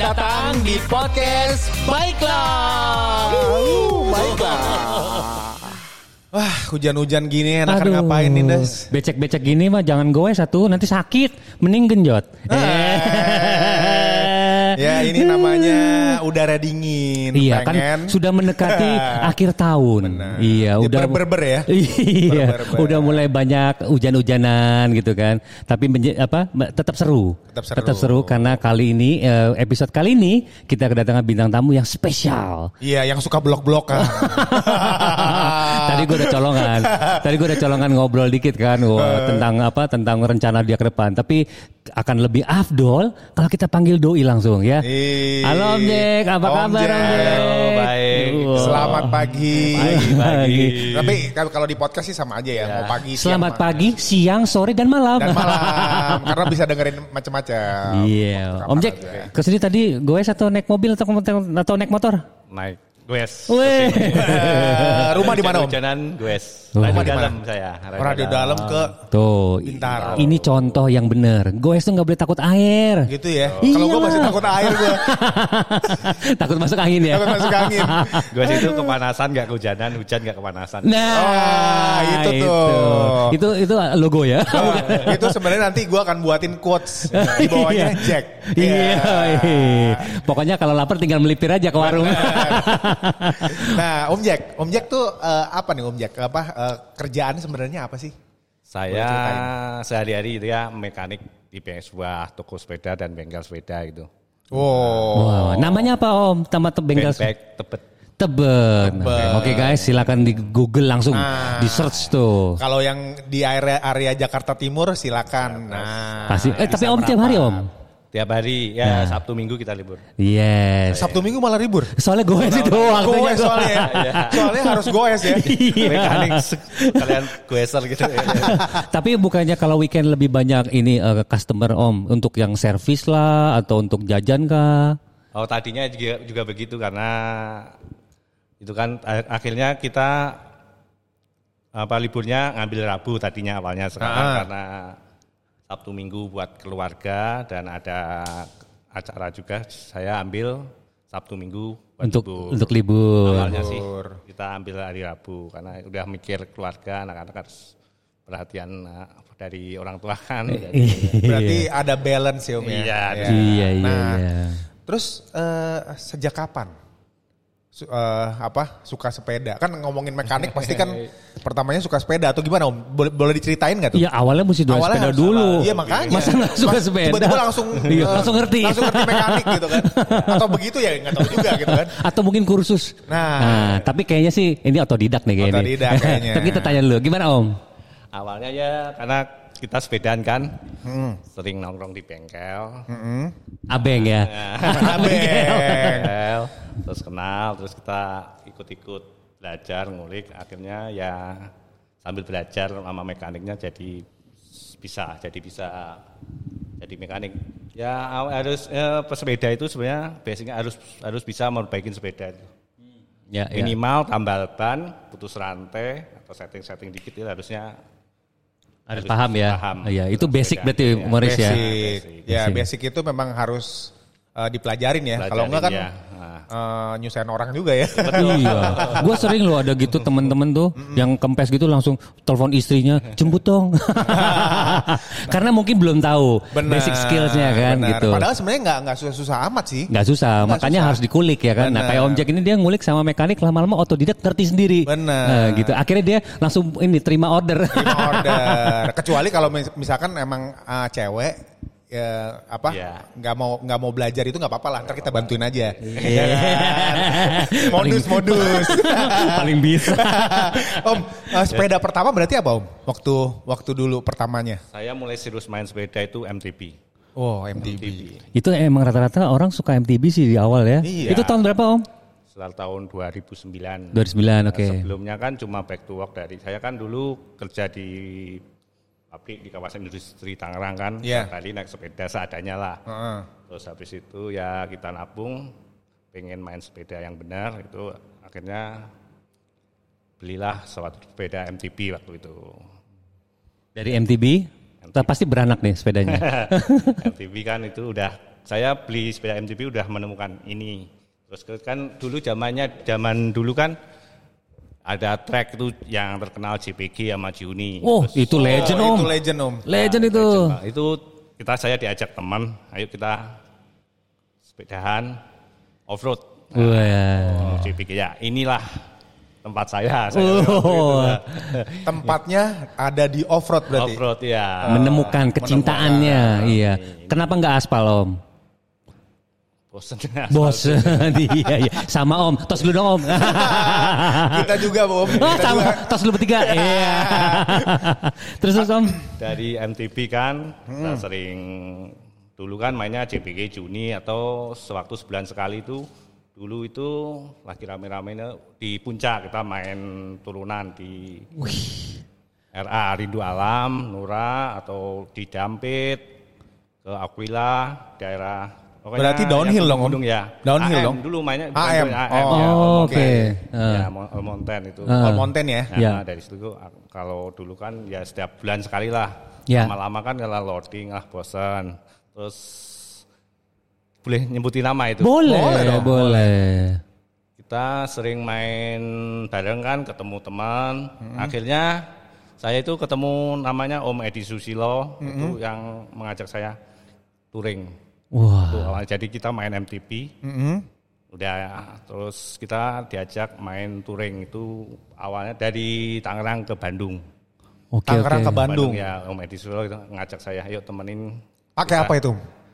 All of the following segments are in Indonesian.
datang di podcast Baiklah. Uh, baiklah. Wah, hujan-hujan gini enakan ngapain nih, Das? Becek-becek gini mah jangan goes satu, nanti sakit. Mending genjot. Ya, ini namanya udara dingin. Iya kan sudah mendekati akhir tahun. Benar. Iya Ya, udah ber-ber ya. Iya, udah mulai banyak hujan-hujanan gitu kan. Tapi menje- apa tetap seru. Tetap seru. karena kali ini eh, episode kali ini kita kedatangan bintang tamu yang spesial. Iya, yang suka blok-blok. Tadi gue udah colongan. Tadi gue udah colongan ngobrol dikit kan Eh. wah, tentang apa tentang rencana dia ke depan. Tapi akan lebih afdol kalau kita panggil doi langsung ya. Ih. Halo Om Jack, apa Om kabar Om Jack? Halo, baik. Wah. Selamat pagi. Pagi. Tapi kalau- di podcast sih sama aja ya, mau pagi, siang, Selamat ma- pagi, siang, sore dan malam. dan malam karena bisa dengerin macam-macam. Iya, Kapan Om Jack, ke sini tadi goes atau naik mobil atau atau naik motor? naik goes. Weh. Eh, rumah di mana Om? Hujanan goes. Rumah Radio di mana? dalam saya. Radio dalam ke Tuh, Bintaro. ini contoh yang benar. Goes tuh nggak boleh takut air. gitu ya. Kalau gue masih takut air gue. takut masuk angin ya. Takut masuk angin. Goes itu kepanasan nggak kehujanan, hujan nggak kepanasan. Nah, Oh, itu tuh. Itu itu logo ya. Oh, itu sebenarnya nanti gue akan buatin quotes di bawahnya Iya. Jack. Iya. iya. Pokoknya kalau lapar tinggal melipir aja ke warung. Nah, Om Jack, Om Jack tuh eh, apa nih Om Jack? Apa eh, kerjaan sebenarnya apa sih? Saya sehari-hari itu ya mekanik di sebuah toko sepeda dan bengkel sepeda gitu. Wow. Wow, namanya apa Om? Tamat bengkel Bag tebet. Tebet. Oke guys, silakan di Google langsung Nah. di search tuh. Kalau yang di area area Jakarta Timur silakan. Nah, Pasti. Eh tapi Om tiap hari Om. Tiap hari ya Sabtu Minggu kita libur. Yes. Sabtu Minggu malah libur. Soalnya gue sih tuh waktunya. Goes soalnya ya. Soalnya harus goes ya. Iya. Mekanik kalian goeser gitu. Tapi bukannya kalau weekend lebih banyak ini eh, customer Om untuk yang servis lah atau untuk jajan kah? Oh tadinya juga, juga begitu karena itu kan akhirnya kita apa liburnya ngambil Rabu tadinya awalnya sekarang Ah. karena Sabtu Minggu buat keluarga dan ada acara juga saya ambil Sabtu Minggu buat Untuk libur. untuk libur. awalnya sih kita ambil hari Rabu karena udah mikir keluarga anak-anak harus perhatian uh, dari orang tua kan. Berarti ada balance ya Om ya. Iya, Ya. Iya iya Nah, iya. Terus eh, sejak kapan? Su- eh, apa suka sepeda kan ngomongin mekanik pasti kan pertamanya suka sepeda atau gimana om boleh, boleh diceritain nggak tuh Iya awalnya mesti dua Awalnya sepeda harus dulu. Iya makanya. Masa nggak suka Mas, sepeda? Tiba-tiba langsung Iya, eh, langsung ngerti. Langsung ngerti mekanik gitu kan. Atau begitu ya nggak tahu juga gitu kan. Atau mungkin kursus. Nah. tapi kayaknya sih ini otodidak nih kayaknya. Otodidak kayaknya. tapi kita tanya dulu, gimana Om? Awalnya ya karena kita sepedaan kan, Hmm. sering nongkrong di bengkel, Abeng ya. Abeng. bengkel, terus kenal, terus kita ikut-ikut belajar, ngulik, akhirnya ya sambil belajar sama mekaniknya jadi bisa, jadi bisa jadi mekanik. Ya harus eh, pesepeda itu sebenarnya basicnya harus harus bisa memperbaiki sepeda itu. Ya, ya. Minimal tambal ban, putus rantai atau setting-setting dikit itu harusnya Harus paham ya. paham. Iya, itu basic sepeda. berarti Iya. Morris ya. Basic. Ya Basic. basic itu memang harus eh, dipelajarin ya. Kalau enggak kan ya. Nah. eh, nyusahin orang juga ya. iya. Gue sering loh ada gitu temen-temen tuh yang kempes gitu langsung telepon istrinya jemput dong. Karena mungkin belum tahu Benar, basic skillsnya kan benar. gitu. Padahal sebenarnya nggak nggak susah-susah amat sih. Nggak susah, Nggak makanya susah. harus dikulik ya kan. Nah Benar. kayak Om Jack ini dia ngulik sama mekanik lama-lama otodidak ngerti sendiri. Benar. Nah, gitu. Akhirnya dia langsung ini terima order. Terima order. Kecuali kalau mis- misalkan emang ah, cewek ya apa Iya. nggak mau nggak mau belajar itu nggak apa-apa lah ntar kita bantuin aja Iya. modus modus Paling bisa. om eh, sepeda pertama berarti apa om waktu waktu dulu pertamanya Saya mulai serius main sepeda itu MTB. oh MTB Itu emang rata-rata orang suka MTB sih di awal ya. Iya. Itu tahun berapa Om? Setelah tahun 2009. 2009, oke. Nah, Sebelumnya kan cuma back to work dari saya kan dulu kerja di pabrik di kawasan industri Tangerang kan. Kali naik sepeda seadanya lah. Heeh. Terus habis itu ya kita nabung, pengen main sepeda yang benar itu akhirnya belilah suatu sepeda MTB waktu itu. Dari MTB, Kita pasti beranak nih sepedanya. MTB kan itu udah saya beli sepeda MTB udah menemukan ini. Terus ke- kan dulu zamannya zaman dulu kan ada track itu yang terkenal JPG sama Juni. Oh, itu legend Oh, om. itu legend om. Legend itu. Nah, itu kita saya diajak teman, ayo kita sepedahan off road. Wah. Oh, JPG ya, inilah tempat saya. saya Oh. Tempatnya ada di off road berarti. off road ya. Menemukan kecintaannya, iya. Kenapa nggak aspal om? Bosen. Bos, iya, iya. Sama om. Tos dulu dong om. Kita juga om. Kita sama. juga. Tos dulu bertiga. Iya. terus terus om. Dari MTB kan kita sering dulu kan mainnya JPG Juni atau sewaktu sebulan sekali itu dulu itu lagi rame-ramenya di puncak kita main turunan di RA Rindu Alam, Nura atau di Dampit ke Aquila daerah pokoknya Berarti downhill dong, Om? ya. Downhill AM dong? Dulu mainnya AM. AM ya. Oh, All oke. Mountain. Ya, Ah. Mo- All Mountain itu. Ah. All Mountain ya. Nah, Ya. dari situ kalau dulu kan ya setiap bulan sekali lah. Ya. Lama-lama kan kalau loading lah bosan. Terus boleh nyebutin nama itu. Boleh, Boleh dong, boleh. Kita sering main bareng kan, ketemu teman. Hmm. Akhirnya saya itu ketemu namanya Om Edi Susilo itu yang mengajak saya touring. Wah. Tuh, awal jadi kita main MTB. Mm-mm. Udah terus kita diajak main touring itu awalnya dari Tangerang ke Bandung. Oke, Tangerang oke. ke Bandung. ya Om Edi itu ngajak saya, ayo temenin. Pakai apa itu?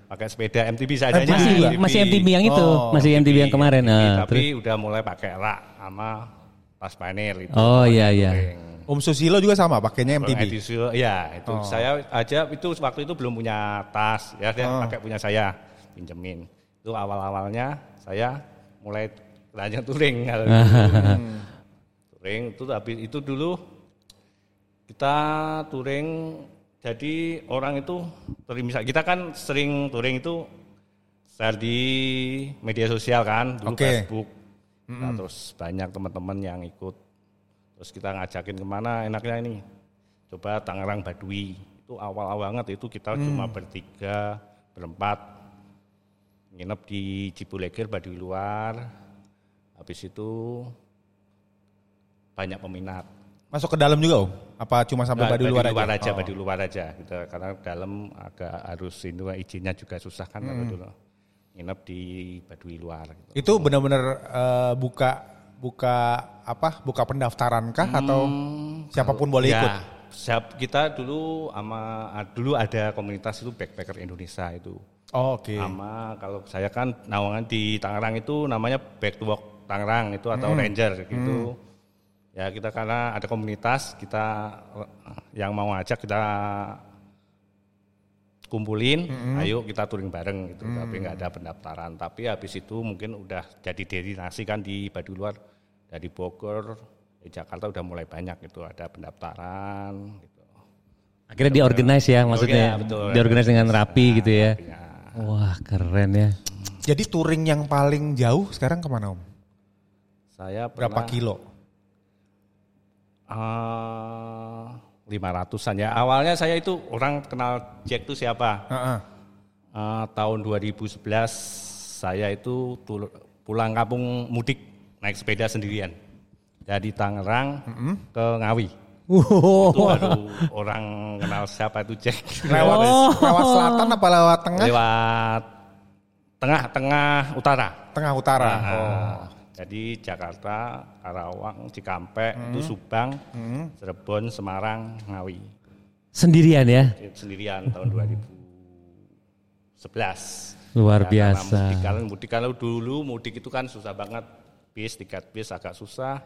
Pakai sepeda MTB saja. MTB Masih juga? masih MTB yang itu, Oh, masih MTB yang kemarin. Nah, tapi terus. udah mulai pakai rak sama tas panel itu. Oh iya iya. Touring. Om Susilo juga sama pakainya Om MTB. Edi Susilo, ya itu saya aja itu waktu itu belum punya tas, ya dia pakai punya saya pinjemin. Itu awal-awalnya saya mulai belajar touring. dulu. touring itu habis itu dulu kita touring jadi orang itu touring misal kita kan sering touring itu share di media sosial kan dulu Oke. Facebook Nah, terus banyak teman-teman yang ikut terus kita ngajakin ke mana enaknya ini coba Tangerang Badui itu awal-awal banget itu kita cuma bertiga berempat nginep di Cibulegir Baduy luar habis itu banyak peminat Masuk ke dalam juga om? Apa cuma sampai Nggak, Baduy luar, luar aja? aja, Oh. Baduy luar aja gitu. Karena dalam agak harus ini izinnya juga susah kan kalau dulu. Nginep di Baduy luar gitu. Itu benar-benar eh, buka buka apa? Buka pendaftaran kah atau siapa pun boleh Ya, ikut? siap kita dulu sama ah, dulu ada komunitas itu backpacker Indonesia itu. Oh, Oke. Sama kalau saya kan nawangan di Tangerang itu namanya Back to Walk Tangerang itu atau Ranger gitu. Ya kita karena ada komunitas kita eh, yang mau ngajak kita kumpulin, mm-hmm. ayo kita touring bareng gitu. Mm-hmm. Tapi nggak ada pendaftaran. Tapi habis itu mungkin udah jadi destinasi kan di Baduy Luar dari Bogor, di Jakarta udah mulai banyak itu ada pendaftaran gitu. Akhirnya di organize ya maksudnya. Ya, dengan rapi nah, gitu ya. Rapinya. Wah, keren ya. Jadi touring yang paling jauh sekarang ke mana Om? Saya pernah, berapa kilo? Uh, 500-an ya. Awalnya saya itu orang kenal Jack itu siapa? Uh -uh. Uh, tahun 2011 saya itu pulang kampung mudik naik sepeda sendirian dari Tangerang mm -hmm. ke Ngawi. Wow. Itu aduh, orang kenal siapa itu Jack. Lewat, oh. lewat selatan apa lewat tengah? Lewat tengah-tengah utara. Tengah utara. Nah, oh. Jadi Jakarta, Karawang, Cikampek, itu Subang, Cirebon, Semarang, Ngawi. Sendirian ya. sendirian tahun 2011. Luar Ya, karena biasa. Mudik, kalau mudik kalau dulu mudik itu kan susah banget. Bis, tiket bis agak susah.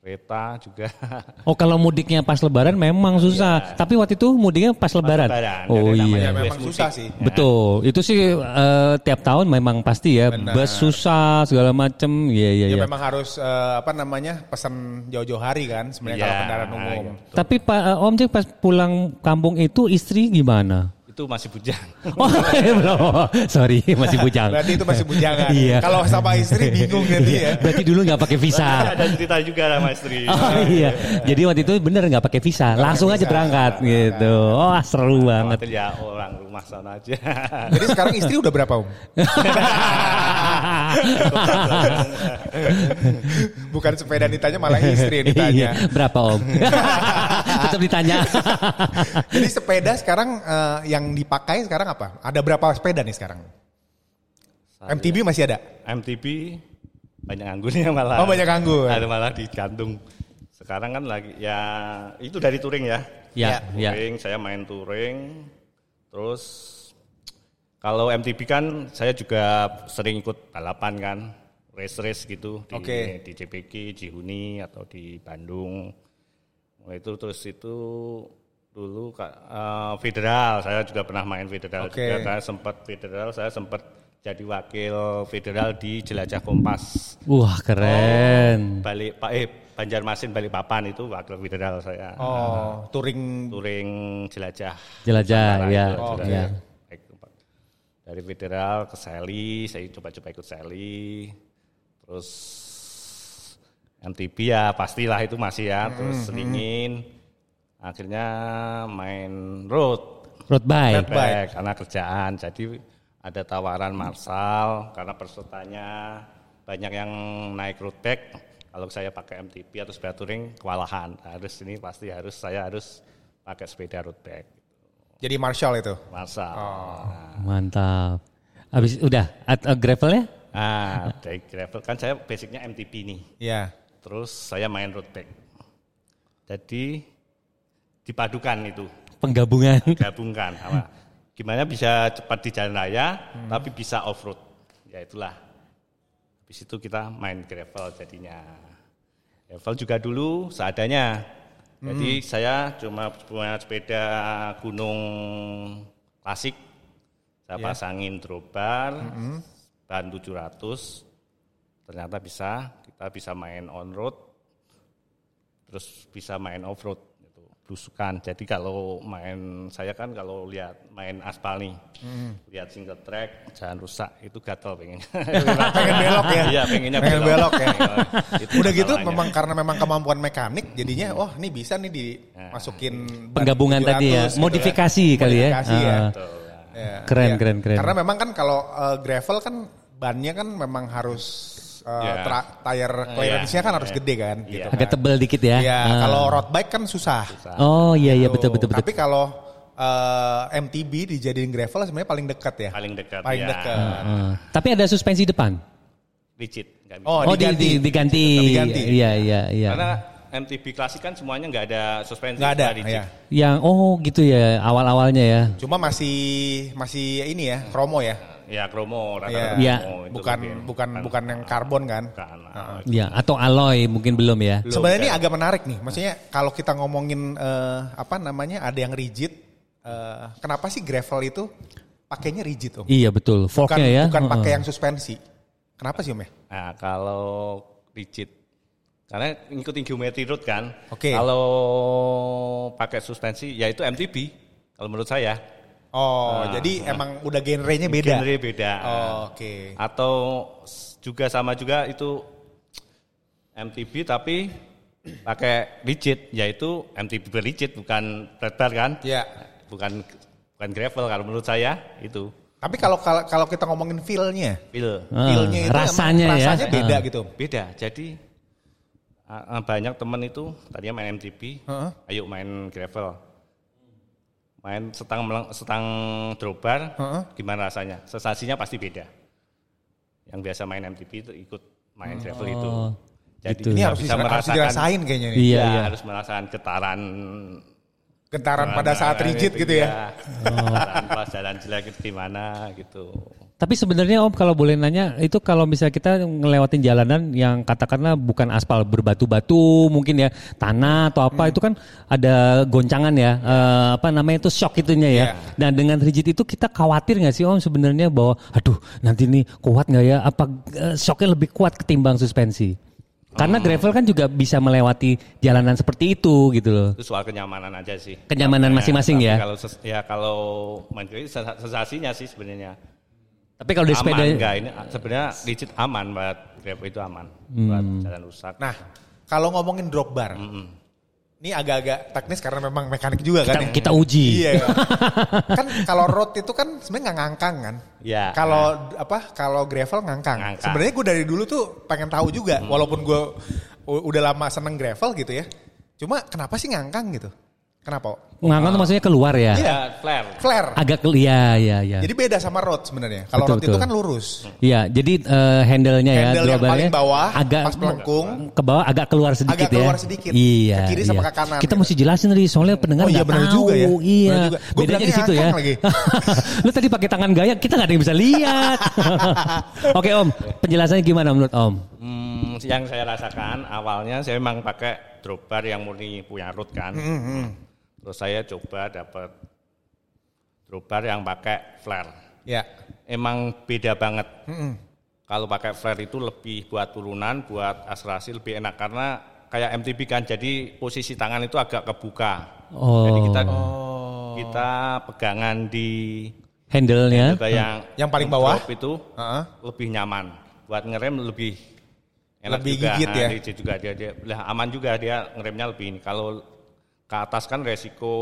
Kereta juga. Oh kalau mudiknya pas lebaran memang susah. Tapi waktu itu mudiknya pas lebaran. lebaran. Oh Jadi iya. namanya Ya memang susah mudik. sih. Betul. Itu sih eh, tiap tahun memang pasti ya. Benar. Bus susah segala macem. Iya iya Ya iya. memang harus eh, apa namanya pesan jauh-jauh hari kan sebenarnya Iya, kalau kendaraan umum. iya. Tapi Pak eh, Om Jack pas pulang kampung itu istri gimana? Itu masih bujang. Oh, belum. Sorry, masih bujang. Berarti itu masih bujangan. Iya. Kalau sama istri bingung nanti ya. Berarti dulu nggak pakai visa. ada cerita juga sama istri. Oh iya. Jadi waktu itu bener nggak pakai visa, langsung aja visa, berangkat nggak gitu. Oh seru banget. Khawatir ya orang rumah sana aja. Jadi sekarang istri udah berapa om? Bukan sepeda ditanya malah istri yang ditanya. Iya, berapa om? Tetap ditanya. Jadi sepeda sekarang eh, yang dipakai sekarang apa? Ada berapa sepeda nih sekarang? MTB masih ada? MTB banyak anggurnya malah. Oh, banyak anggur. Ada malah digantung. Sekarang kan lagi ya itu dari touring ya. ya, ya. touring, saya main touring. Terus kalau MTB kan saya juga sering ikut balapan kan, race-race gitu di Oke. di JPK, Cihuni atau di Bandung. Mulai itu terus itu dulu Kak, eh, federal, saya juga pernah main federal Oke. juga. Saya sempat federal, saya sempat jadi wakil federal di Jelajah Kompas. Wah keren. Balik Pak eh Banjarmasin Balikpapan itu wakil federal saya. Oh, touring touring jelajah. Jelajah, ya. itu, Oh, jelajah. ya. Dari federal ke Sally, saya coba-coba ikut Sally. Terus MTB ya pastilah itu masih ya, terus selingin. Akhirnya main road. Road bike. Road bike. karena kerjaan. Jadi ada tawaran Marsal karena pesertanya banyak yang naik road bike. Kalau saya pakai MTB atau sepeda touring kewalahan. Harus ini pasti harus saya harus pakai sepeda road bike. jadi Marshall itu. Marsal. Mantap. Habis udah at, uh, gravelnya? Nah, dari gravel kan saya basicnya MTB nih. Ya. Terus saya main road bike. Jadi dipadukan itu, Penggabungan. gabungkan sama gimana bisa cepat di jalan raya tapi bisa off road. Ya itulah. Habis itu kita main gravel jadinya. Gravel juga dulu seadanya. Jadi saya cuma punya sepeda gunung klasik. Saya pasangin drawbar, ban 700. Ternyata bisa, kita bisa main on road, terus bisa main off road belusukan jadi kalau main saya kan kalau lihat main aspal nih lihat single track jalan rusak itu gatel pengen Pengen belok ya? iya pengennya Pengen belok ya? Itu Udah gitu masalahnya. memang karena memang kemampuan mekanik jadinya wah ini bisa nih dimasukin ban Penggabungan 700 tadi ya. gitu Modifikasi kali ya. Modifikasi ya. Ah. Betul, ya. Ya, Keren, iya. keren, keren. Karena memang kan kalau eh, gravel kan bannya kan memang harus eh, Iya. tra- tire clearance-nya kan harus Iya. gede kan Iya. gitu. Agak tebel dikit ya. Ya, Ah. kalau road bike kan susah. Oh iya iya betul betul betul. Tapi kalau eh, MTB dijadiin gravel sebenarnya paling dekat ya. paling dekat Paling ya. dekat. Ah. Tapi ada suspensi depan. rigid bisa. Oh, Oh, di- diganti. di- diganti. Diganti. Iya iya iya. karena MTB klasik kan semuanya nggak ada suspensi Nggak ada, rigid. ya. Yang oh gitu ya awal-awalnya ya. Cuma masih masih ini ya, kromo ya. Ya kromo Iya. rata-rata Iya. kromo itu Bukan mungkin. bukan bukan yang karbon kan. Bukan. Ya atau alloy mungkin belum ya. Sebenarnya ini agak menarik nih. Maksudnya kalau kita ngomongin eh, apa namanya ada yang rigid, eh, kenapa sih gravel itu pakainya rigid om? Iya betul. Bukan Forknya ya. bukan pakai yang suspensi. Kenapa sih om ya? Nah, kalau rigid karena ngikutin geometri road kan. Oke. Kalau pakai suspensi ya itu MTB kalau menurut saya. Oh, jadi emang udah genrenya beda. Genre beda. Oh, Oke. Atau s- juga sama juga itu MTB tapi pakai rigid yaitu MTB rigid bukan flat bar kan? Ya. Bukan bukan gravel kalau menurut saya itu. Tapi kalau kalau kalau kita ngomongin feel-nya, Feel. Ah, feel-nya itu rasanya emang ya. rasanya beda Ah. gitu. Beda. Jadi ah, ah, banyak teman itu tadinya main MTB, Heeh. ayo main gravel. Main setang meleng- setang drawbar, Heeh. gimana rasanya? Sensasinya pasti beda. Yang biasa main MTB itu ikut main gravel itu. Oh, Jadi gitu. Ini harus, bisa harus merasakan dirasain kayaknya nih. Iya, ya, iya. harus merasakan getaran Getaran pada saat gimana rigid gitu ya. Getaran pas jalan jelek itu gimana gitu. Tapi sebenarnya Om kalau boleh nanya itu kalau misalnya kita ngelewatin jalanan yang katakanlah bukan aspal berbatu-batu mungkin ya tanah atau apa itu kan ada goncangan ya eh, apa namanya itu shock itunya ya. Iya. Nah dengan rigid itu kita khawatir nggak sih Om sebenarnya bahwa aduh nanti nih kuat nggak ya apa eh, shocknya lebih kuat ketimbang suspensi? Karena gravel kan juga bisa melewati jalanan seperti itu gitu loh. Itu soal kenyamanan aja sih. Kenyamanan masing-masing tapi ya? Kalau ses- ya kalau sens- sensasinya sih sebenarnya. Tapi kalau di aman sepeda enggak ini sebenarnya licit aman buat gravel itu aman buat Hmm. jalan rusak. Nah, kalau ngomongin drop bar. Ini agak-agak teknis karena memang mekanik juga kan kita, ya. kita uji. Iya. kan kalau road itu kan sebenarnya nggak ngangkang kan. Iya. Kalau apa? Kalau gravel ngangkang. Ngangkang. Sebenarnya gue dari dulu tuh pengen tahu juga, walaupun gue udah lama seneng gravel gitu ya. Cuma kenapa sih ngangkang gitu? Kenapa? Ngangkang tuh maksudnya keluar ya? Iya. Ya, flare. Flare. Agak iya iya iya. Jadi beda sama road sebenarnya. Kalau Betul, road itu kan lurus. Iya, jadi eh, handle-nya ya, Handle yang paling bawah, agak pas melengkung. ke bawah agak keluar sedikit Agak ya. keluar sedikit. Iya. Ke kiri sama iya. ke kanan Kita gitu. mesti jelasin nih, soalnya pendengar Oh iya, benar tahu. juga ya. Iya. Benar juga. Gua Bedanya bilangnya di situ ya. lagi. Lu tadi pakai tangan gaya, kita nggak ada yang bisa lihat. Oke Om, penjelasannya gimana menurut Om? Hmm, yang saya rasakan awalnya saya memang pakai drop bar yang murni punya root kan. Terus saya coba dapat drop bar yang pakai flare. Ya. Emang beda banget. Kalau pakai flare itu lebih buat turunan, buat akselerasi lebih enak karena kayak MTB kan. Jadi posisi tangan itu agak kebuka. Oh. Jadi kita kita pegangan di Handle-nya? handlebar yang Yang paling bawah? itu Heeh. lebih nyaman. Buat ngerem lebih enak Lebih juga. gigit Nah, ya? juga dia, dia aman juga dia ngeremnya lebih ini. Kalau ke atas kan resiko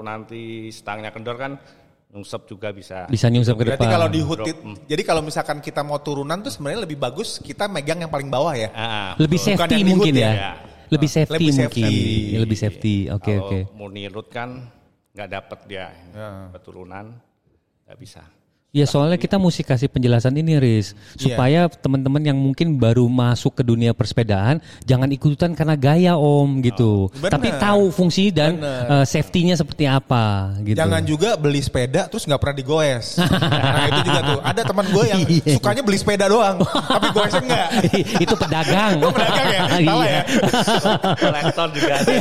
nanti stangnya kendor kan nyungsep juga bisa. Bisa nyungsep ke Berarti depan. kalau di it- jadi kalau misalkan kita mau turunan tuh sebenarnya lebih bagus kita megang yang paling bawah ya. Ah, Lebih betul. Bukan safety mungkin ya? ya. Lebih safety Lebih mungkin. safety. Lebih safety. Oke Kalau oke. murni root kan nggak dapet dia Ya. keturunan nggak bisa. Ya soalnya kita mesti kasih penjelasan ini Riz Iya. supaya teman-teman yang mungkin baru masuk ke dunia persepedaan jangan ikutan karena gaya Om gitu. bener. Tapi tahu fungsi dan Bener. eh, safety-nya seperti apa gitu. Jangan juga beli sepeda terus nggak pernah digoes. nah itu juga tuh. Ada teman gue yang Iya. sukanya beli sepeda doang, tapi goesnya enggak. itu pedagang. Oh, pedagang ya? Salah Iya. ya? Kolektor juga ada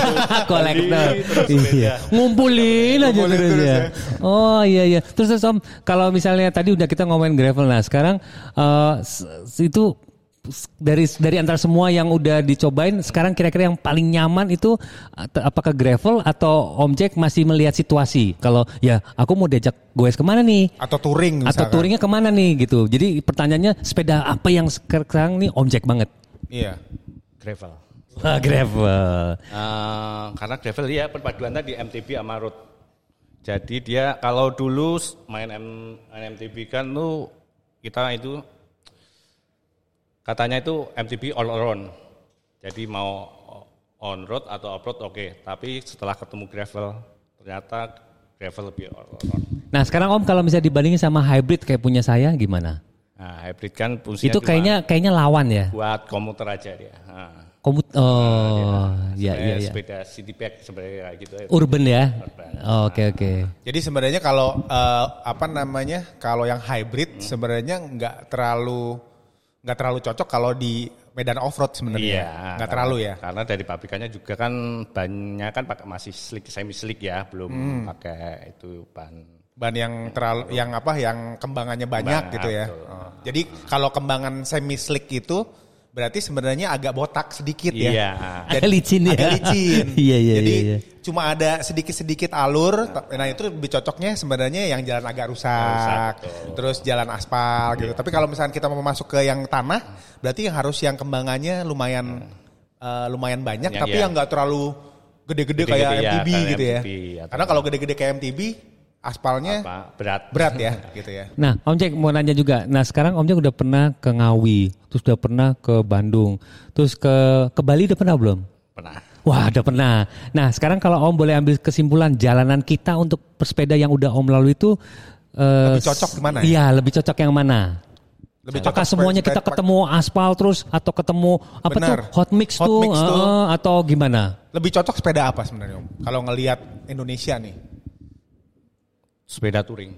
kolektor. Iya. Ngumpulin aja terus, terus ya. ya. Oh iya iya. Terus, terus Om, kalau misalnya tadi udah kita ngomongin gravel nah, sekarang eh, s- itu dari dari antara semua yang udah dicobain sekarang kira-kira yang paling nyaman itu at- apakah gravel atau Om Jack masih melihat situasi kalau ya aku mau diajak goes ke mana nih Atau touring atau misalkan. touringnya ke mana nih gitu jadi pertanyaannya sepeda apa yang sekarang nih Om Jack banget Iya. Gravel. Ah, gravel Eh, karena gravel ya perpaduan tadi MTB sama road. Jadi dia kalau dulu main, M, MTB kan tuh kita itu katanya itu MTB all around. Jadi mau on road atau off road oke, tapi setelah ketemu gravel ternyata gravel lebih all around. Nah sekarang Om kalau misalnya dibandingin sama hybrid kayak punya saya gimana? Nah, hybrid kan fungsinya Itu kayaknya kayaknya lawan ya. buat komuter aja dia. Nah, Komut oh ya sebenarnya ya ya. sepeda city bike sebenarnya kayak gitu. Urban ya. Urban. Oh, Oke oke. Jadi sebenarnya kalau eh, apa namanya kalau yang hybrid sebenarnya nggak terlalu nggak terlalu cocok kalau di medan off road sebenarnya. Iya, Nggak terlalu ya. Karena dari pabrikannya juga kan banyak kan pakai masih slick semi slick ya, belum Hmm. pakai itu ban. Ban yang terlalu yang apa yang kembangannya banyak Kembangan, gitu ya. betul. Oh. Jadi kalau kembangan semi slick itu berarti sebenarnya agak botak sedikit ya. Iya. Agak licin ya. Agak licin. Iya, iya, Jadi iya, iya. cuma ada sedikit-sedikit alur. Nah itu lebih cocoknya sebenarnya yang jalan agak rusak. Rusak, terus jalan aspal gitu. Tapi kalau misalnya kita mau masuk ke yang tanah, berarti yang harus yang kembangannya lumayan eh, lumayan banyak, Ya, tapi ya. yang nggak terlalu gede-gede kayak ya, MTB kayak gitu ya. MTB atau- Karena kalau gede-gede kayak MTB, aspalnya Apa, berat. berat ya, gitu ya. Nah Om Jack mau nanya juga. Nah sekarang Om Jack udah pernah ke Ngawi, terus udah pernah ke Bandung, terus ke ke Bali udah pernah belum? Pernah. Wah udah pernah. Nah sekarang kalau Om boleh ambil kesimpulan jalanan kita untuk pesepeda yang udah Om lalui itu eh, Lebih cocok gimana ya? Iya lebih cocok yang mana? Lebih Apakah cocok semuanya sepeda- kita ketemu aspal terus atau ketemu apa Benar. tuh hot mix Hot tuh, mix tuh. eh, atau gimana? Lebih cocok sepeda apa sebenarnya Om? Kalau ngelihat Indonesia nih. Sepeda touring.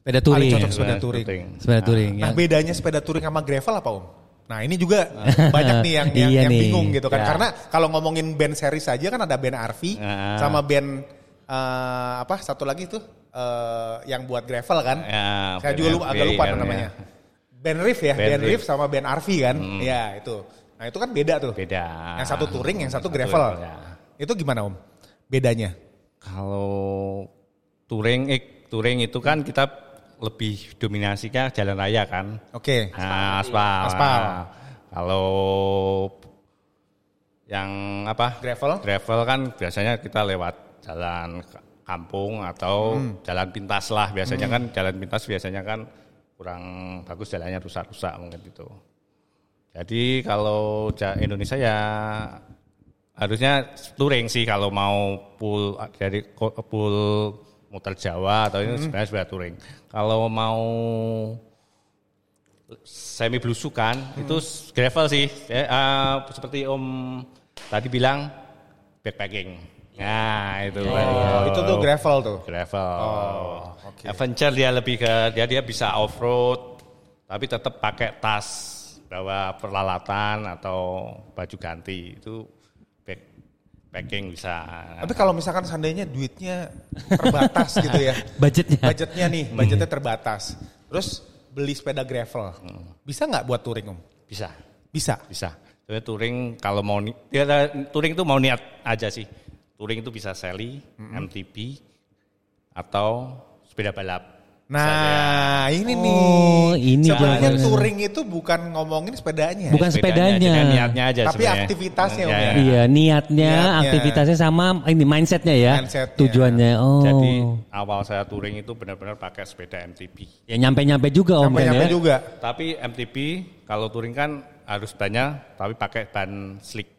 Sepeda Paling touring. cocok sepeda touring. Sepeda touring. Nah ya. bedanya sepeda touring sama gravel apa Om? Nah ini juga banyak nih yang yang, Iya yang nih. bingung gitu kan. Ya. Karena kalau ngomongin band series saja kan ada band RV Ah. sama band eh, apa satu lagi tuh eh, yang buat gravel kan. Ya, Saya juga lupa, agak lupa kan, namanya. ya. Band Riff ya, Band band, Riff sama band RV kan. Ya itu. Nah Nah itu kan beda tuh. beda. Yang satu touring, yang satu Satu gravel. ya. Itu gimana om? Bedanya? Kalau touring, eh, touring itu kan kita lebih dominasinya jalan raya kan. Oke. Nah, aspal. Aspal. Nah, kalau yang apa? Gravel? Gravel kan biasanya kita lewat jalan kampung atau Hmm. jalan pintas lah. Biasanya kan jalan pintas biasanya kan kurang bagus jalannya rusak-rusak mungkin itu. Jadi kalau Indonesia ya harusnya touring sih kalau mau full dari full muter Jawa atau Hmm. ini sebenarnya sudah touring. Kalau mau semi belusukan Hmm. itu gravel sih. Ya, eh, seperti Om tadi bilang backpacking. Nah, itu. Oh, itu tuh gravel tuh. Gravel. Oh, oke. Adventure dia lebih ke dia dia bisa off road tapi tetap pakai tas bawa peralatan atau baju ganti itu packing bisa. Tapi kalau misalkan seandainya duitnya terbatas gitu ya. Budgetnya. Budgetnya nih, budgetnya terbatas. Terus beli sepeda gravel. Bisa nggak buat touring om? bisa. Bisa. Bisa. Sebenarnya touring kalau mau ya, touring itu mau niat aja sih. Touring itu bisa Sally, MTB atau sepeda balap. Nah, ini nih. Oh, ini Sebenarnya touring itu bukan ngomongin sepedanya. Bukan sepedanya. dengan niatnya aja Tapi sebenarnya. aktivitasnya, Om, Ya, ya. ya. Iya, niatnya, Niatnya. aktivitasnya sama ini mindsetnya ya. Mindsetnya. Tujuannya. Oh. Jadi awal saya touring itu benar-benar pakai sepeda MTB. ya nyampe-nyampe juga Om kan Nyampe-nyampe ya. juga. Tapi MTB kalau touring kan harus banyak tapi pakai ban slick.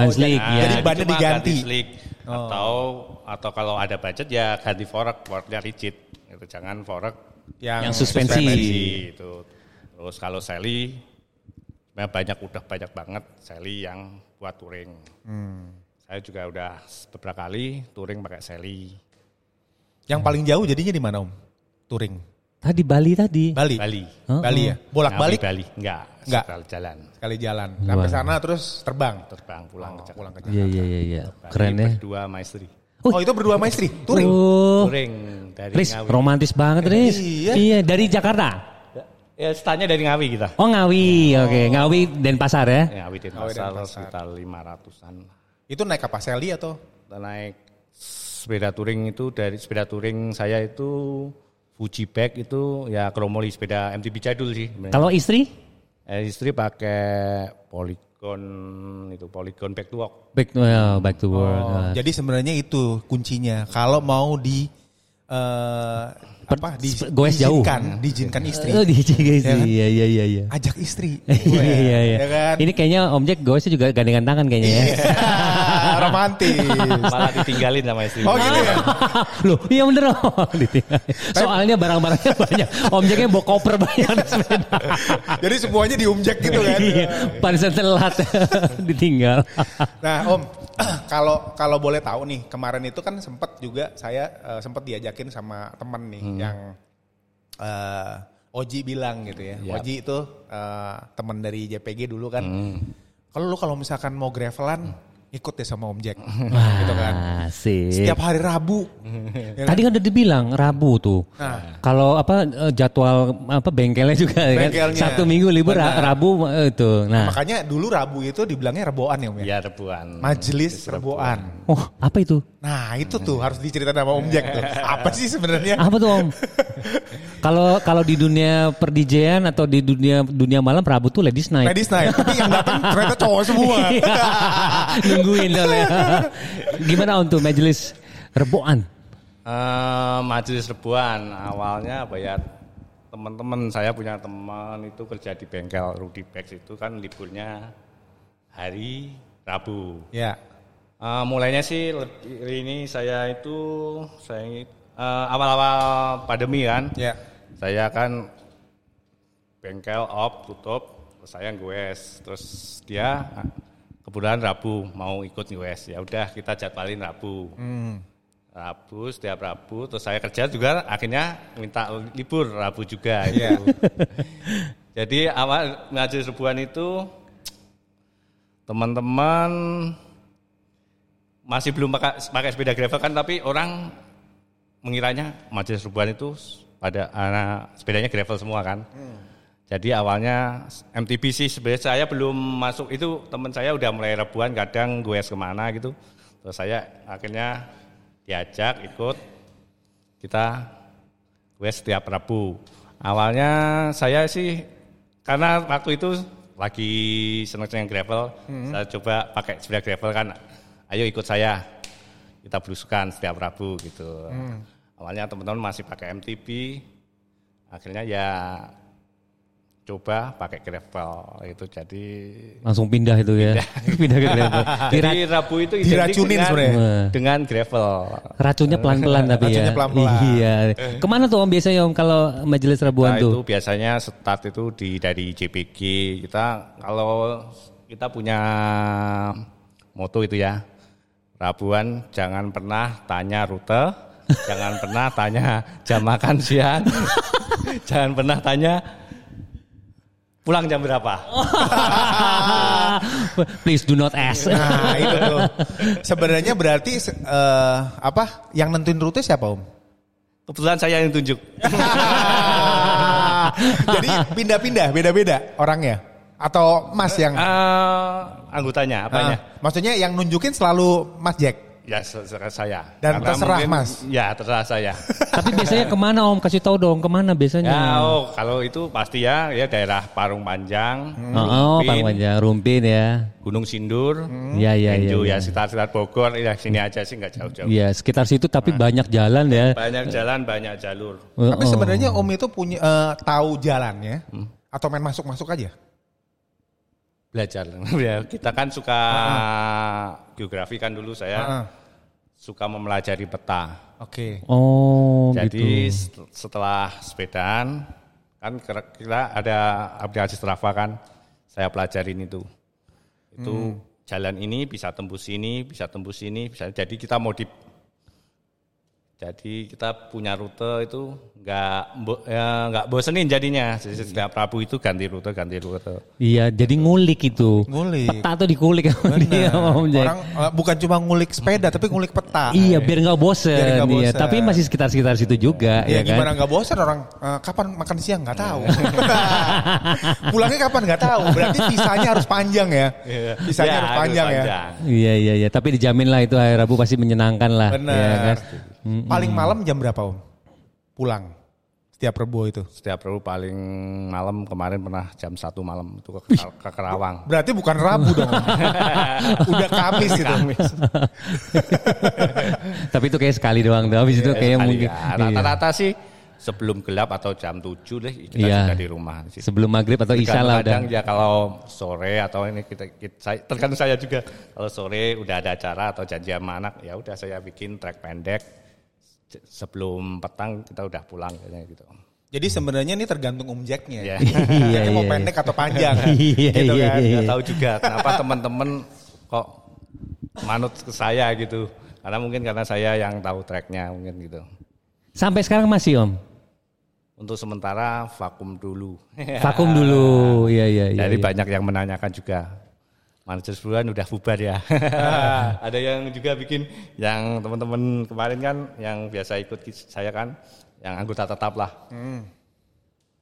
Ban Oh, ya. Jadi bannya cuma diganti. ganti slick atau atau kalau ada budget ya ganti fork, forknya rigid. Itu jangan fork Yang, Yang suspensi. itu. Terus kalau Sally sebenarnya banyak udah banyak banget Sally yang buat touring. Hmm. Saya juga udah beberapa kali touring pakai Sally. Yang paling jauh jadinya di mana om? Touring. Tadi Bali tadi. Bali. Bali. Oh, Bali ya. Bolak-balik Bali enggak, Enggak. sekali jalan. sekali jalan. Sampai Wah. sana terus terbang. Terbang pulang ke Jakarta. Pulang ke Iya iya iya iya. Bali Keren ya. Berdua sama istri. Oh, itu berdua sama istri. Touring. Oh. Touring dari Riz, Ngawi. romantis banget Riz. Iya. Iya, dari Jakarta. Ya, startnya dari Ngawi kita. Oh Ngawi, oke. Ngawi Denpasar ya. Ya, Ngawi dan Ngawi Pasar Denpasar. sekitar 500-an. Itu naik apa? Sally atau? Naik sepeda touring itu dari sepeda touring saya itu Fuji Bike itu ya kromoli sepeda MTB jadul sih. Kalau istri? Eh, istri pakai Polygon itu Polygon back to walk. Back to, oh, back to work. Oh, Ah. jadi sebenarnya itu kuncinya. Kalau mau di eh, apa di, goes jauh. diizinkan, diizinkan istri. Oh, di istri. Ya kan? Iya iya iya iya. Ajak istri. Iya iya iya. Ya kan? Ini kayaknya Om Jack gosnya juga gandengan tangan kayaknya ya. Romantis. Malah ditinggalin sama istri. Oh gitu ya. Loh, iya bener Om. Ditinggal. Soalnya barang-barangnya banyak. Om Jacknya bawa koper banyak sepeda. Jadi semuanya diumjek gitu kan. Iya, Pantesan telat ditinggal. Nah, Om, kalau kalau boleh tahu nih, kemarin itu kan sempat juga saya eh, sempat diajakin sama teman nih yang eh, Oji bilang gitu ya. Yap. Oji itu eh, teman dari JPG dulu kan. Kalau lu kalau misalkan mau gravelan, ikut deh sama Om Jack. gitu kan. Asik. Setiap hari Rabu. Ya kan? Tadi kan udah dibilang Rabu tuh. Nah. Kalau apa eh, jadwal apa bengkelnya juga kan Bengkelnya. Sabtu Minggu libur Benar. Rabu eh, itu. Nah. Makanya dulu Rabu itu dibilangnya reboan ya Om ya. Ya rebuan. Majelis reboan. Oh, apa itu? Nah itu tuh harus diceritain sama Om Jack tuh. Apa sih sebenarnya? Apa tuh Om? Kalau kalau di dunia perdijean atau di dunia dunia malam Rabu tuh ladies night. Ladies night. Tapi yang datang ternyata cowok semua. Nungguin soalnya. Gimana untuk majelis reboan? Eh, majelis rebuan awalnya apa ya teman-teman saya punya teman itu kerja di bengkel Rudy Bags itu kan liburnya hari Rabu. ya. Eh, mulainya sih ini saya itu saya eh, awal-awal pandemi kan. Ya. Saya kan bengkel op tutup terus saya goes terus dia kebetulan Rabu mau ikut goes ya udah kita jadwalin Rabu. Hmm. Rabu setiap Rabu terus saya kerja juga akhirnya minta libur Rabu juga itu. Jadi awal majelis rebuan itu teman-teman masih belum pakai pakai sepeda gravel kan tapi orang mengiranya majelis rebuan itu pada anak sepedanya gravel semua kan. Jadi awalnya MTB sih sebenarnya saya belum masuk itu teman saya udah mulai rebuan kadang gue ke mana gitu. Terus saya akhirnya diajak ikut kita gue setiap Rabu. Awalnya saya sih karena waktu itu lagi seneng-seneng gravel, saya coba pakai sepeda gravel kan. Ayo ikut saya. Kita berusukan setiap Rabu gitu. Awalnya teman-teman masih pakai MTB. Akhirnya ya coba pakai gravel itu jadi Langsung pindah itu ya. pindah ke gravel. Dira- jadi Rabu itu identik Diracunin dengan, sebenarnya. dengan gravel. racunnya pelan-pelan tapi ya. Racunnya pelan-pelan. Iya. Ke mana tuh Om biasanya Om kalau majelis Rabuan Nah, tuh? itu biasanya start itu di dari JPG. Kita kalau kita punya moto itu ya. Rabuan jangan pernah tanya rute, jangan pernah tanya jam makan siang, jangan pernah tanya pulang jam berapa. Please do not ask. Nah itu tuh. Sebenarnya berarti eh, apa yang nentuin rute siapa om? Kebetulan saya yang tunjuk. Jadi pindah-pindah, beda-beda orangnya. Atau Mas yang Eh, anggotanya apanya? Ah, maksudnya yang nunjukin selalu Mas Jack. Ya terserah saya. Dan Karena terserah, mungkin- Mas. Ya terserah saya. Tapi biasanya ke mana Om? Kasih tahu dong ke mana biasanya? Ya, oh, kalau itu pasti ya, ya daerah Parung Panjang, Oh, oh Rumpin, Pak Panjang, Rumpin ya. Gunung Sindur, Iya iya iya. Enjo, iya. ya sekitar-sekitar Bogor, ya sini aja sih nggak jauh-jauh. Iya, sekitar situ tapi banyak jalan ya. Banyak jalan, banyak jalur. Tapi Oh. sebenarnya Om itu punya eh, tahu jalannya atau main masuk-masuk aja? Belajar. Ya, kita kan suka geografi kan dulu saya Heeh. Suka mempelajari peta. Oke. Oh, Jadi gitu. set- setelah sepedaan kan kira- kira ada aplikasi Strava kan saya pelajarin itu. Itu jalan ini bisa tembus ini, bisa tembus ini, bisa jadi kita modif. Jadi kita punya rute itu nggak ya, nggak bosenin jadinya. Jadi setiap Rabu itu ganti rute, ganti rute. Iya, jadi ngulik itu. Ngulik. Peta tuh dikulik sama dia Om Jack. Orang eh, bukan cuma ngulik sepeda tapi ngulik peta. Iya, biar nggak bosen. Biar Iya, bosen. tapi masih sekitar-sekitar situ juga Ya, ya, kan. gimana nggak bosan orang eh, kapan makan siang nggak tahu. Pulangnya kapan nggak tahu. Berarti visanya harus panjang ya. Visanya Ya, harus panjang ya. panjang. Iya iya iya, tapi dijamin lah itu hari Rabu pasti menyenangkan lah. Benar. Ya, kan? Paling malam jam berapa om? Pulang setiap rebo itu. Setiap Rabu paling malam kemarin pernah jam satu malam itu ke, ke Kerawang. Berarti bukan Rabu dong. Udah Kamis itu. tapi itu kayak sekali doang tuh. Habis itu kayak Sekali mungkin ya. iya. Rata-rata sih sebelum gelap atau jam 7 deh kita Iya. sudah di rumah. situ. sebelum maghrib atau isya lah udah. Kadang ya kalau sore atau ini kita, kita saya, tergantung saya juga kalau sore udah ada acara atau janji sama anak ya udah saya bikin track pendek sebelum petang kita udah pulang kayaknya gitu. Jadi sebenarnya ini tergantung Om Jacknya. Iya. Iya, Jacknya mau iya, pendek atau panjang. Iya, gitu iya, kan. iya. Tahu juga kenapa teman-teman kok manut ke saya gitu. Karena mungkin karena saya yang tahu tracknya mungkin gitu. Sampai sekarang masih Om. Untuk sementara vakum dulu. Vakum dulu. Iya iya iya. Jadi iya. banyak yang menanyakan juga. Manajer sebulan udah bubar ya. Ada yang juga bikin yang teman-teman kemarin kan yang biasa ikut saya kan yang anggota tetap lah.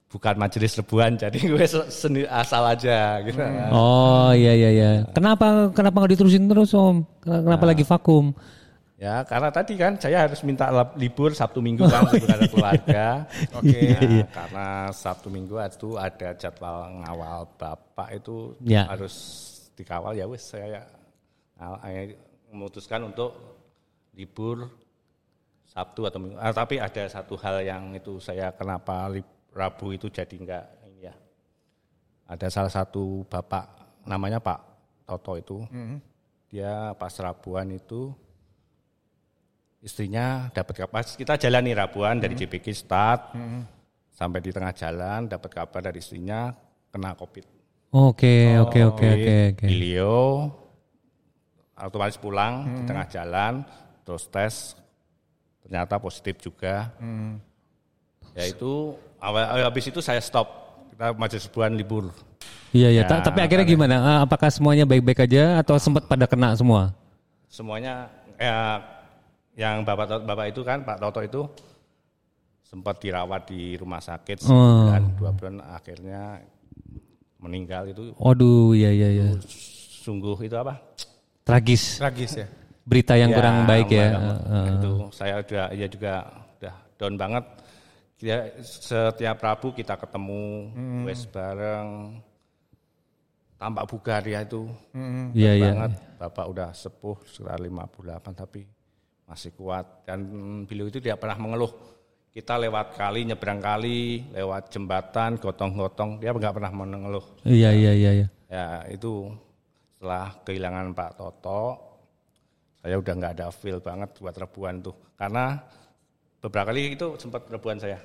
Bukan majelis rebuan jadi gue se- sendiri asal aja gitu. Oh iya iya iya. Kenapa kenapa nggak diterusin terus Om? Kenapa Nah. lagi vakum? Ya karena tadi kan saya harus minta libur Sabtu Minggu kan Oh, libur ada keluarga. Oke. Nah, karena Sabtu Minggu itu ada jadwal ngawal bapak itu Ya. harus dikawal ya wes saya ngaw- eh, memutuskan untuk libur Sabtu atau Minggu. Ah, tapi ada satu hal yang itu saya kenapa lib- Rabu itu jadi enggak ini ya. Ada salah satu bapak namanya Pak Toto itu. Dia pas Rabuan itu istrinya dapat kabar kita jalani Rabuan dari JPG start sampai di tengah jalan dapat kabar dari istrinya kena Covid. Oke oke oke oke oke. Beliau otomatis pulang di tengah jalan terus tes ternyata positif juga. Ya itu awal habis itu saya stop. Kita majelis sebulan libur. Iya iya. Ya, Ta- Tapi akhirnya gimana? Ah, Apakah semuanya baik-baik aja atau sempat pada kena semua? Semuanya eh, yang bapak bapak itu kan Pak Toto itu sempat dirawat di rumah sakit Oh. sebulan dua bulan akhirnya meninggal itu Waduh, ya ya ya. sungguh itu apa? Tragis. Tragis ya. Berita yang Ya, kurang baik ya. Heeh. Itu saya udah ya juga udah down banget. Ya, setiap Rabu kita ketemu, Hmm. wes bareng. Tampak bugar ya itu. Iya iya. banget. Bapak udah sepuh sekitar 58 tapi masih kuat dan beliau itu tidak pernah mengeluh. Kita lewat kali, nyebrang kali, lewat jembatan, gotong-gotong, dia nggak pernah mengeluh. Iya iya iya iya. Ya itu setelah kehilangan Pak Toto, saya udah nggak ada feel banget buat rebuan tuh. Karena beberapa kali itu sempat rebuan saya.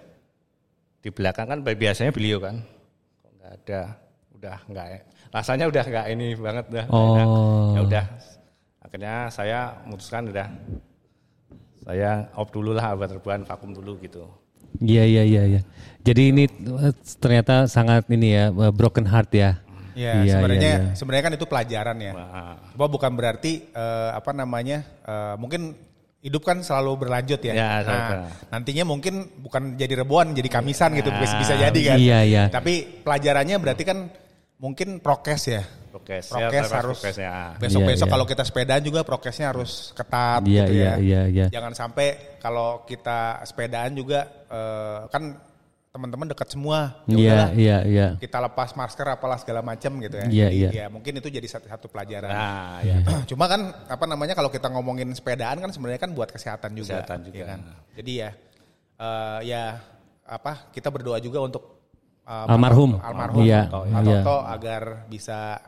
Di belakang kan biasanya beliau kan, kok nggak ada, udah nggak, rasanya udah nggak ini banget dah. Oh. Ya udah, akhirnya saya memutuskan udah, saya off dulu lah buat rebuan, vakum dulu gitu. Iya iya iya iya. Jadi ini eh, ternyata sangat ini ya eh, broken heart ya. Ya, Iya, sebenarnya iya, iya. sebenarnya kan itu pelajaran ya. Bahwa bukan berarti eh, apa namanya eh, mungkin hidup kan selalu berlanjut ya. Ya, nah, nantinya mungkin bukan jadi rebuan, jadi kamisan gitu bisa, bisa jadi kan. Iya, iya. Tapi pelajarannya berarti kan mungkin prokes ya. Prokes, ya, Prokes terus harus prokesnya. besok-besok Iya, iya. kalau kita sepedaan juga prokesnya harus ketat Iya gitu iya ya. iya iya. Jangan sampai kalau kita sepedaan juga eh, kan teman-teman dekat semua. Ya Iya iya iya. kita lepas masker apalah segala macam gitu ya. Iya, Jadi, iya. ya mungkin itu jadi satu, satu pelajaran. Nah, ya. Cuma kan apa namanya kalau kita ngomongin sepedaan kan sebenarnya kan buat kesehatan juga. Kesehatan juga. iya kan? Jadi ya eh, ya apa kita berdoa juga untuk eh, Almarhum. almarhum Iya, Pak iya. Toto agar bisa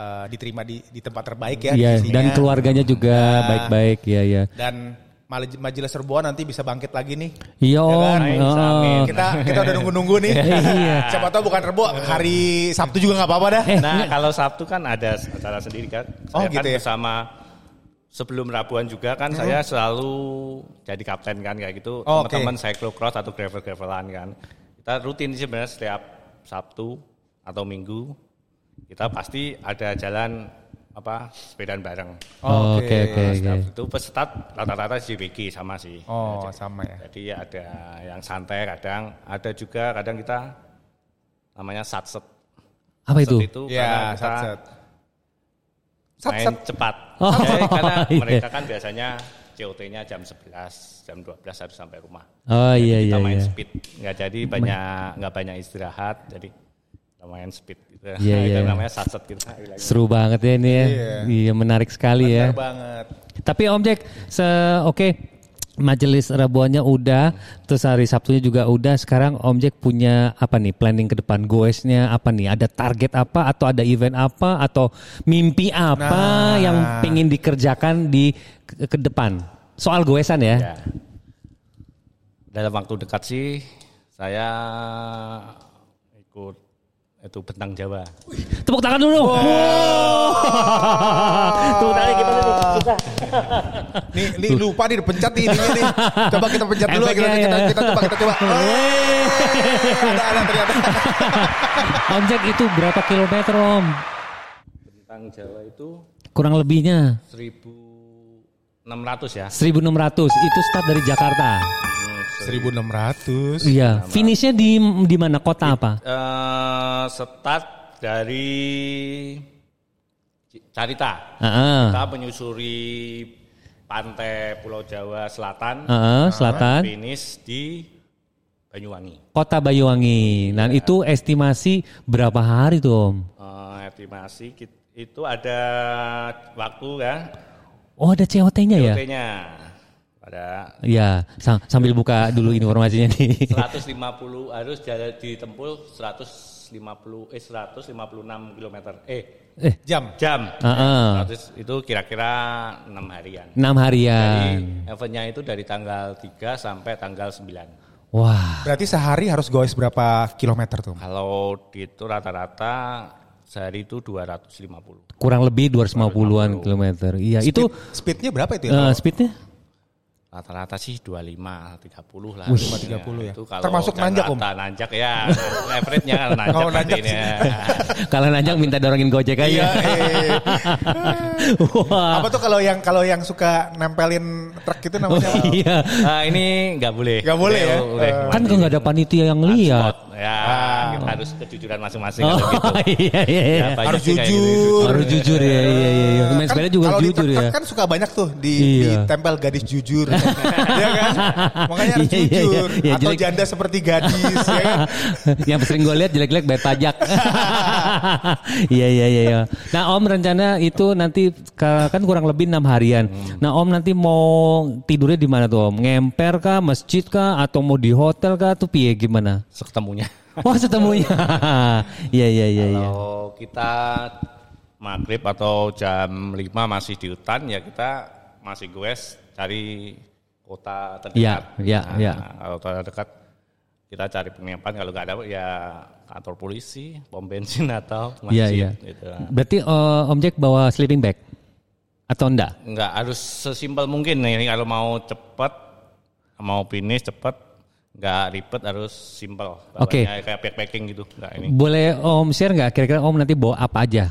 eh, diterima di, di tempat terbaik ya. Iya dan keluarganya juga Nah. baik-baik ya ya. Dan Maj- majelis serbuan nanti bisa bangkit lagi nih. Iya om. kan? Oh. amin. Kita kita udah nunggu-nunggu nih. Iya. Siapa tahu bukan Rebo, hari Sabtu juga nggak apa-apa dah. Nah, kalau Sabtu kan ada acara sendiri kan. Oh, Saya gitu kan ya? bersama sebelum Rabuan juga kan saya selalu jadi kapten kan kayak gitu. Oh, oke. Teman-teman cyclocross atau gravel-gravelan kan. Kita rutin sih sebenarnya setiap Sabtu atau Minggu kita pasti ada jalan apa sepedaan bareng. Oh, Oke oke oke. Setiap itu peserta rata-rata JBG sama sih. Oh, sama ya. Jadi ada yang santai kadang, ada juga kadang kita namanya satset. Apa itu? Satset itu Ya, kita sat-sat. main cepat. Oh, Jadi karena iya. mereka kan biasanya COT-nya jam 11, jam 12 harus sampai rumah. Oh Jadi iya kita iya main iya. speed, nggak jadi banyak nggak banyak istirahat, jadi kita main speed gitu. Iya, itu iya. namanya satset gitu. Seru banget ya ini ya. Iya. Iya menarik sekali ya. Benar banget. Tapi Om Jack, se oke majelis Rabuannya udah, terus hari Sabtunya juga udah. Sekarang Om Jack punya apa nih planning ke depan? Goesnya apa nih? Ada target apa atau ada event apa atau mimpi apa Nah. yang pengen dikerjakan di ke, ke depan? Soal goesan ya. Ya. Dalam waktu dekat sih saya ikut itu bentang Jawa. Tepuk tangan dulu. Tepuk tangan kita dulu. Nih, nih lupa nih dipencet nih ininya nih. Coba kita pencet dulu kita, Efeknya kita, ya. kita, coba kita coba. Wey, ada ada ternyata. Om Jack itu berapa kilometer Om? Bentang Jawa itu Kurang lebihnya 1600 ya. 1600 itu start dari Jakarta. 1600. Iya, finishnya di di mana kota apa? Eh, start dari Carita. Heeh. Kita menyusuri pantai Pulau Jawa Selatan. Heeh, selatan. Finish di Banyuwangi. Kota Banyuwangi. Nah, itu estimasi berapa hari tuh, Om? Eh, estimasi itu ada waktu kan. Oh, ada COT-nya ya? COT-nya pada Iya, sa- sambil buka dulu informasinya nih. 150 harus jalan ditempuh 150 eh 156 km. Eh, eh, Jam. jam. Heeh. 100 itu kira-kira 6 harian. 6 Jadi harian. eventnya itu dari tanggal 3 sampai tanggal 9. Wah, Berarti sehari harus goes berapa kilometer tuh? Kalau itu rata-rata sehari itu 250. kurang lebih 250-an kilometer. Iya, itu Speednya berapa itu ya? kalau- speednya Rata-rata sih 25, 30 lah. 25, 30 ya. Itu kalau Termasuk nanjak, Om? nanjak ya. Average-nya kan nanjak. Oh, nanjak ya. Kalau nanjak minta dorongin gojek aja. Iya, eh. Wah. Apa tuh kalau yang kalau yang suka nempelin truk itu namanya apa? Iya. Ah, ini nggak boleh. Nggak boleh ya? Udah, Eh. Kan nggak ada panitia yang lihat. Ya, kita harus kejujuran masing-masing Oh, kalau gitu. iya iya iya. Ya, Harus kayak jujur. gitu, Harus jujur ya, iya iya iya. Main sepeda juga kalau jujur ya. kan suka banyak tuh di, Iya. ditempel gadis jujur. ya kan? Makanya harus Iya, iya, iya. jujur. Iya, Atau jelek. janda seperti gadis. ya kan? yang sering gue lihat jelek-jelek bayar pajak. Iya iya iya. iya. Nah Om rencana itu nanti ka- kan kurang lebih enam harian. Nah Om nanti mau tidurnya di mana tuh Om? Ngemper kah, masjid kah, atau mau di hotel kah? Tuh piye gimana? Seketemunya. Wah setemunya. Iya iya iya. iya. Kalau kita maghrib atau jam 5 masih di hutan ya kita masih goes cari kota terdekat. Iya, iya, iya. Kalau kota terdekat kita cari penginapan kalau nggak ada ya kantor polisi, pom bensin atau Iya masjid. iya. Gitu. Berarti eh, Om Jack bawa sleeping bag atau enggak? Nggak harus sesimpel mungkin nih kalau mau cepet, mau finish cepet, nggak ribet harus simple. Oke. Bawanya Kayak backpacking gitu. Nggak ini. Boleh Om share nggak kira-kira Om nanti bawa apa aja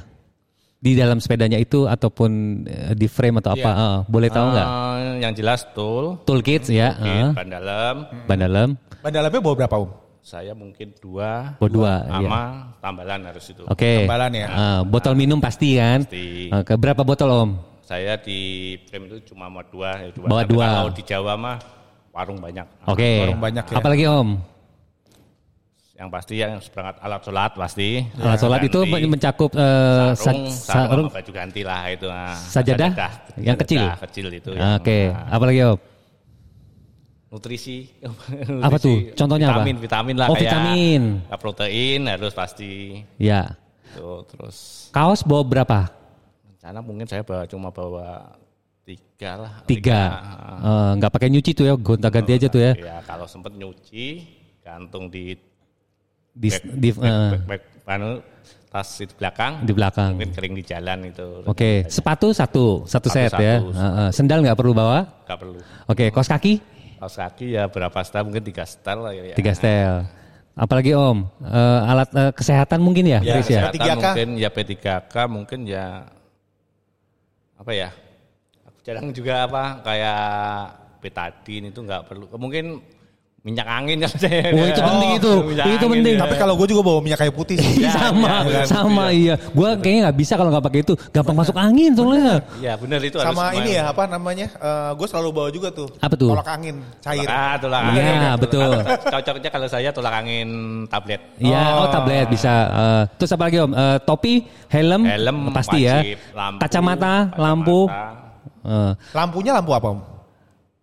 di dalam sepedanya itu ataupun eh, di frame atau apa? Eh, boleh tahu nggak? Eh, yang jelas tool, Toolkits ya, kit, eh, ban dalam, ban dalam, Ban dalamnya bawa berapa Om? saya mungkin dua, bawa dua. sama iya. tambalan harus itu. Oke. Tambalan ya. Eh, botol minum pasti kan? Pasti. Oke, berapa botol Om? Saya di frame itu cuma mau dua, ya dua. Bawa Tapi dua. Kalau di Jawa mah warung banyak. Oke. Warung banyak ya. Apalagi Om? Yang pasti yang seperangkat alat sholat pasti. Alat sholat itu mencakup sa- sarung, sarung, sarung. baju ganti lah itu. Nah, Sajadah? Yang kecil? Sajadah kecil itu. yang, Oke. nah, Apalagi Om? nutrisi. Apa tuh? Nutrisi, Contohnya apa? vitamin, Vitamin lah Oh, kayak vitamin. protein harus pasti. Ya. Tuh, terus Kaos bawa berapa? rencana mungkin saya bawa cuma bawa tiga lah. Tiga. Eh, Nggak pakai nyuci tuh ya, gonta-ganti aja tuh ya. Ya kalau sempet nyuci, gantung di Di, back, di, back, eh, back, back, anu, tas itu belakang. di belakang. Mungkin kering di jalan itu. Oke, sepatu satu, satu set Satu-satu. ya. Heeh. Sendal nggak perlu bawa. Gak perlu. Oke, kaos kaki Kaos kaki ya berapa setel mungkin tiga setel lah ya. tiga setel. Apalagi Om, Eh, alat eh, kesehatan mungkin ya, Ya, Chris ya. kesehatan. Kesehatan 3K. mungkin ya P3K mungkin ya apa ya? Jarang juga apa kayak betadin itu nggak perlu. Mungkin minyak angin kan saya. Oh, itu penting itu. minyak Itu angin penting. ya. Tapi kalau gue juga bawa minyak kayu putih sih. sama, iya, sama iya. Gua kayaknya nggak bisa kalau nggak pakai itu, gampang masuk angin soalnya. Ya benar itu harus Sama main. ini ya apa namanya? gue selalu bawa juga tuh. Apa tuh? Tolak angin cair. Ah, tolak Iya, angin. betul. Cocoknya kalau saya tolak angin tablet. Iya, oh, tablet bisa. Eh, terus apa lagi Om? Eh, topi, helm, Helm pasti ya. wajib, lampu, Kacamata, kacamata. lampu. Eh, Lampunya lampu apa om?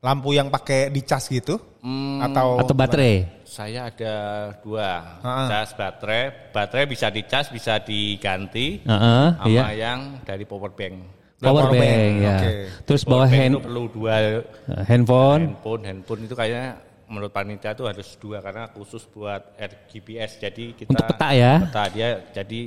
Lampu yang pakai dicas gitu? Hmm, atau atau baterai. Saya ada dua, Ah. cas baterai. Baterai bisa dicas, bisa diganti, Heeh, sama iya. yang dari power bank. Power Power bank, bank, ya. oke. Terus Power bawa hand, itu perlu dua eh, handphone. handphone. Handphone itu kayaknya menurut panitia itu harus dua karena khusus buat RGPS. Jadi kita Untuk peta ya? Peta dia jadi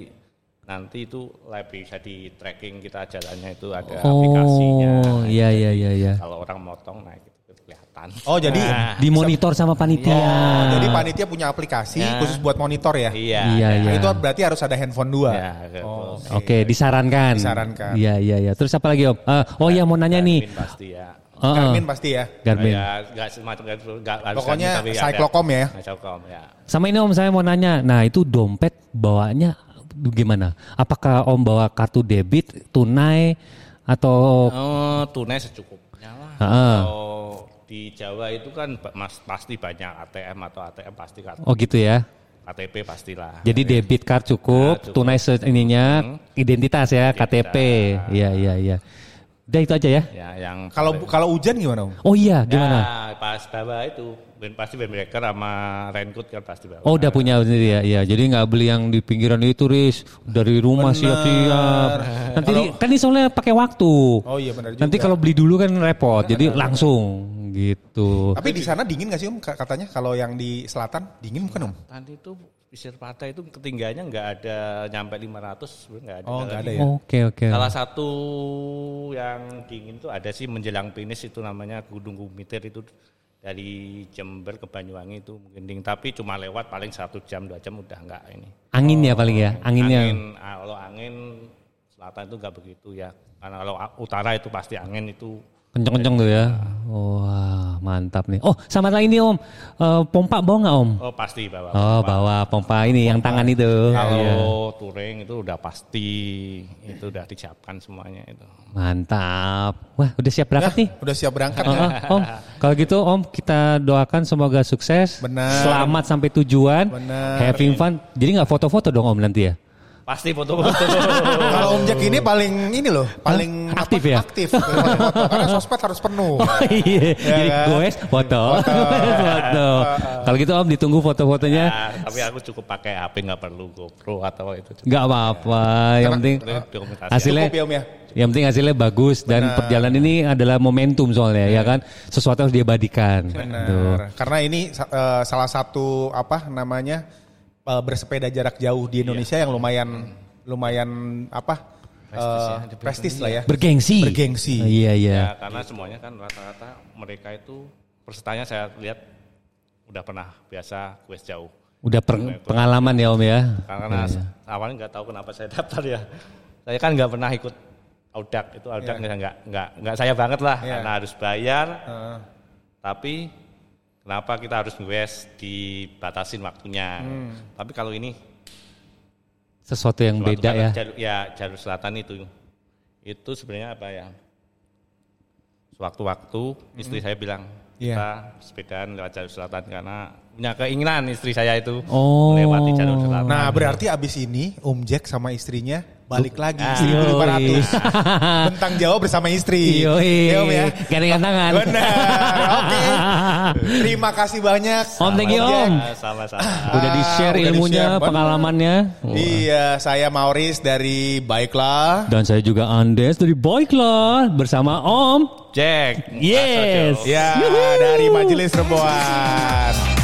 nanti itu live bisa di tracking kita jalannya itu ada Oh, aplikasinya. iya iya iya iya. Kalau orang motong nah itu kelihatan. Oh jadi Nah, Dimonitor sama panitia. Oh, jadi panitia punya aplikasi Ya. khusus buat monitor ya? Iya. Iya, ada. iya. Itu berarti harus ada handphone dua. Ya, gitu. Oh, Oke, disarankan. Disarankan. Iya iya iya. Terus apa lagi Om? Eh, oh iya mau nanya nih. Garmin pasti ya. Eh, Garmin pasti ya. Garmin. Ya, nggak semacam nggak harus Pokoknya Cyclocom ya? Cyclocom ya. Sama ini Om saya mau nanya. Nah itu dompet bawanya gimana? Apakah Om bawa kartu debit, tunai, atau Oh, tunai secukupnya lah. Heeh. Kalau di Jawa itu kan mas, pasti banyak ATM atau ATM pasti kan. oh gitu ya? KTP pastilah. Jadi debit card cukup, Nah, cukup. tunai se- ininya Hmm. identitas ya, KTP. Iya iya iya. Udah itu aja ya. Ya, yang Kalau kalau hujan gimana om? Oh iya, gimana? Ya, pas bawa itu ben- pasti bandbreaker sama raincoat kan pasti bawa. Oh udah punya sendiri ya, iya. Jadi nggak beli yang di pinggiran itu, Riz. Dari rumah siap-siap. Nanti di- kan ini soalnya pakai waktu. Oh iya benar juga. Nanti kalau beli dulu kan repot, jadi langsung gitu. Tapi di sana dingin gak sih om? Ka- Katanya kalau yang di selatan dingin bukan om? Nanti itu pesisir pantai itu ketinggiannya nggak ada nyampe 500 sebenarnya nggak ada. Oh, nggak ada ya? Oke oke. Salah satu yang dingin itu ada sih menjelang finish itu namanya Gunung Gumitir itu dari Jember ke Banyuwangi itu mungkin tapi cuma lewat paling satu jam dua jam udah nggak ini. Angin ya paling ya, anginnya. Angin ah, kalau angin selatan itu nggak begitu ya. Karena kalau utara itu pasti angin itu Kenceng-kenceng tuh ya. Wah, mantap nih. Oh, sama lagi nih Om. Eh, pompa bawa nggak Om? oh pasti bawa. Oh, bawa pompa ini yang tangan itu. Kalau Iya. touring itu udah pasti itu udah disiapkan semuanya itu. Mantap. Wah, udah siap berangkat nih. Udah siap berangkat Oh, ya? oh, Om, kalau gitu Om kita doakan semoga sukses. Benar. Selamat sampai tujuan. Benar. Having fun. Jadi nggak foto-foto dong Om nanti ya? Pasti foto-foto. Kalau Om Jack ini paling ini loh, paling? Aktif apa, ya? Aktif. Foto. Karena sosmed harus penuh. Iya. Jadi kan? goes foto. foto. Kalau gitu Om ditunggu foto-fotonya. Nah, tapi aku cukup pakai HP nggak perlu GoPro atau itu. Nggak apa-apa. Yang penting hasilnya Cukup ya Om ya? Yang penting hasilnya bagus dan perjalanan ini adalah momentum soalnya ya kan. Sesuatu harus diabadikan. Tuh. Benar. Karena ini eh, salah satu apa namanya eh, bersepeda jarak jauh di Indonesia yang lumayan lumayan apa? eh, prestis lah ya. Bergengsi. Bergengsi. Iya iya. Ya, karena semuanya kan rata-rata mereka itu pesertanya saya lihat udah pernah biasa quest jauh. Udah per- pengalaman ya Om ya. Karena awalnya nggak tahu kenapa saya daftar ya. Saya kan nggak pernah ikut audak itu audak nggak nggak nggak nggak saya banget lah Iya. karena harus bayar. Heeh. Tapi kenapa kita harus quest dibatasin waktunya? Tapi kalau ini Sesuatu yang beda ya. Jalur, ya jalur selatan itu itu sebenarnya apa ya? Sewaktu-waktu istri saya bilang Iya. kita sepedaan lewat jalur selatan karena punya keinginan istri saya itu Oh. melewati jalur selatan. Nah berarti abis ini Om Jack sama istrinya balik lagi Ah. 1500 Bentang Jawa bersama istri Yoi. Ya Om ya Gandengan tangan. Benar Oke Terima kasih banyak Om, thank you. Om. Ah, sama-sama. Udah di share udah ilmunya, di-share, bener. pengalamannya. Iya saya Mauris dari Baiklah Dan saya juga Andes dari Boyklah bersama Om. Jack. Yes. Ya dari Majelis Rembuan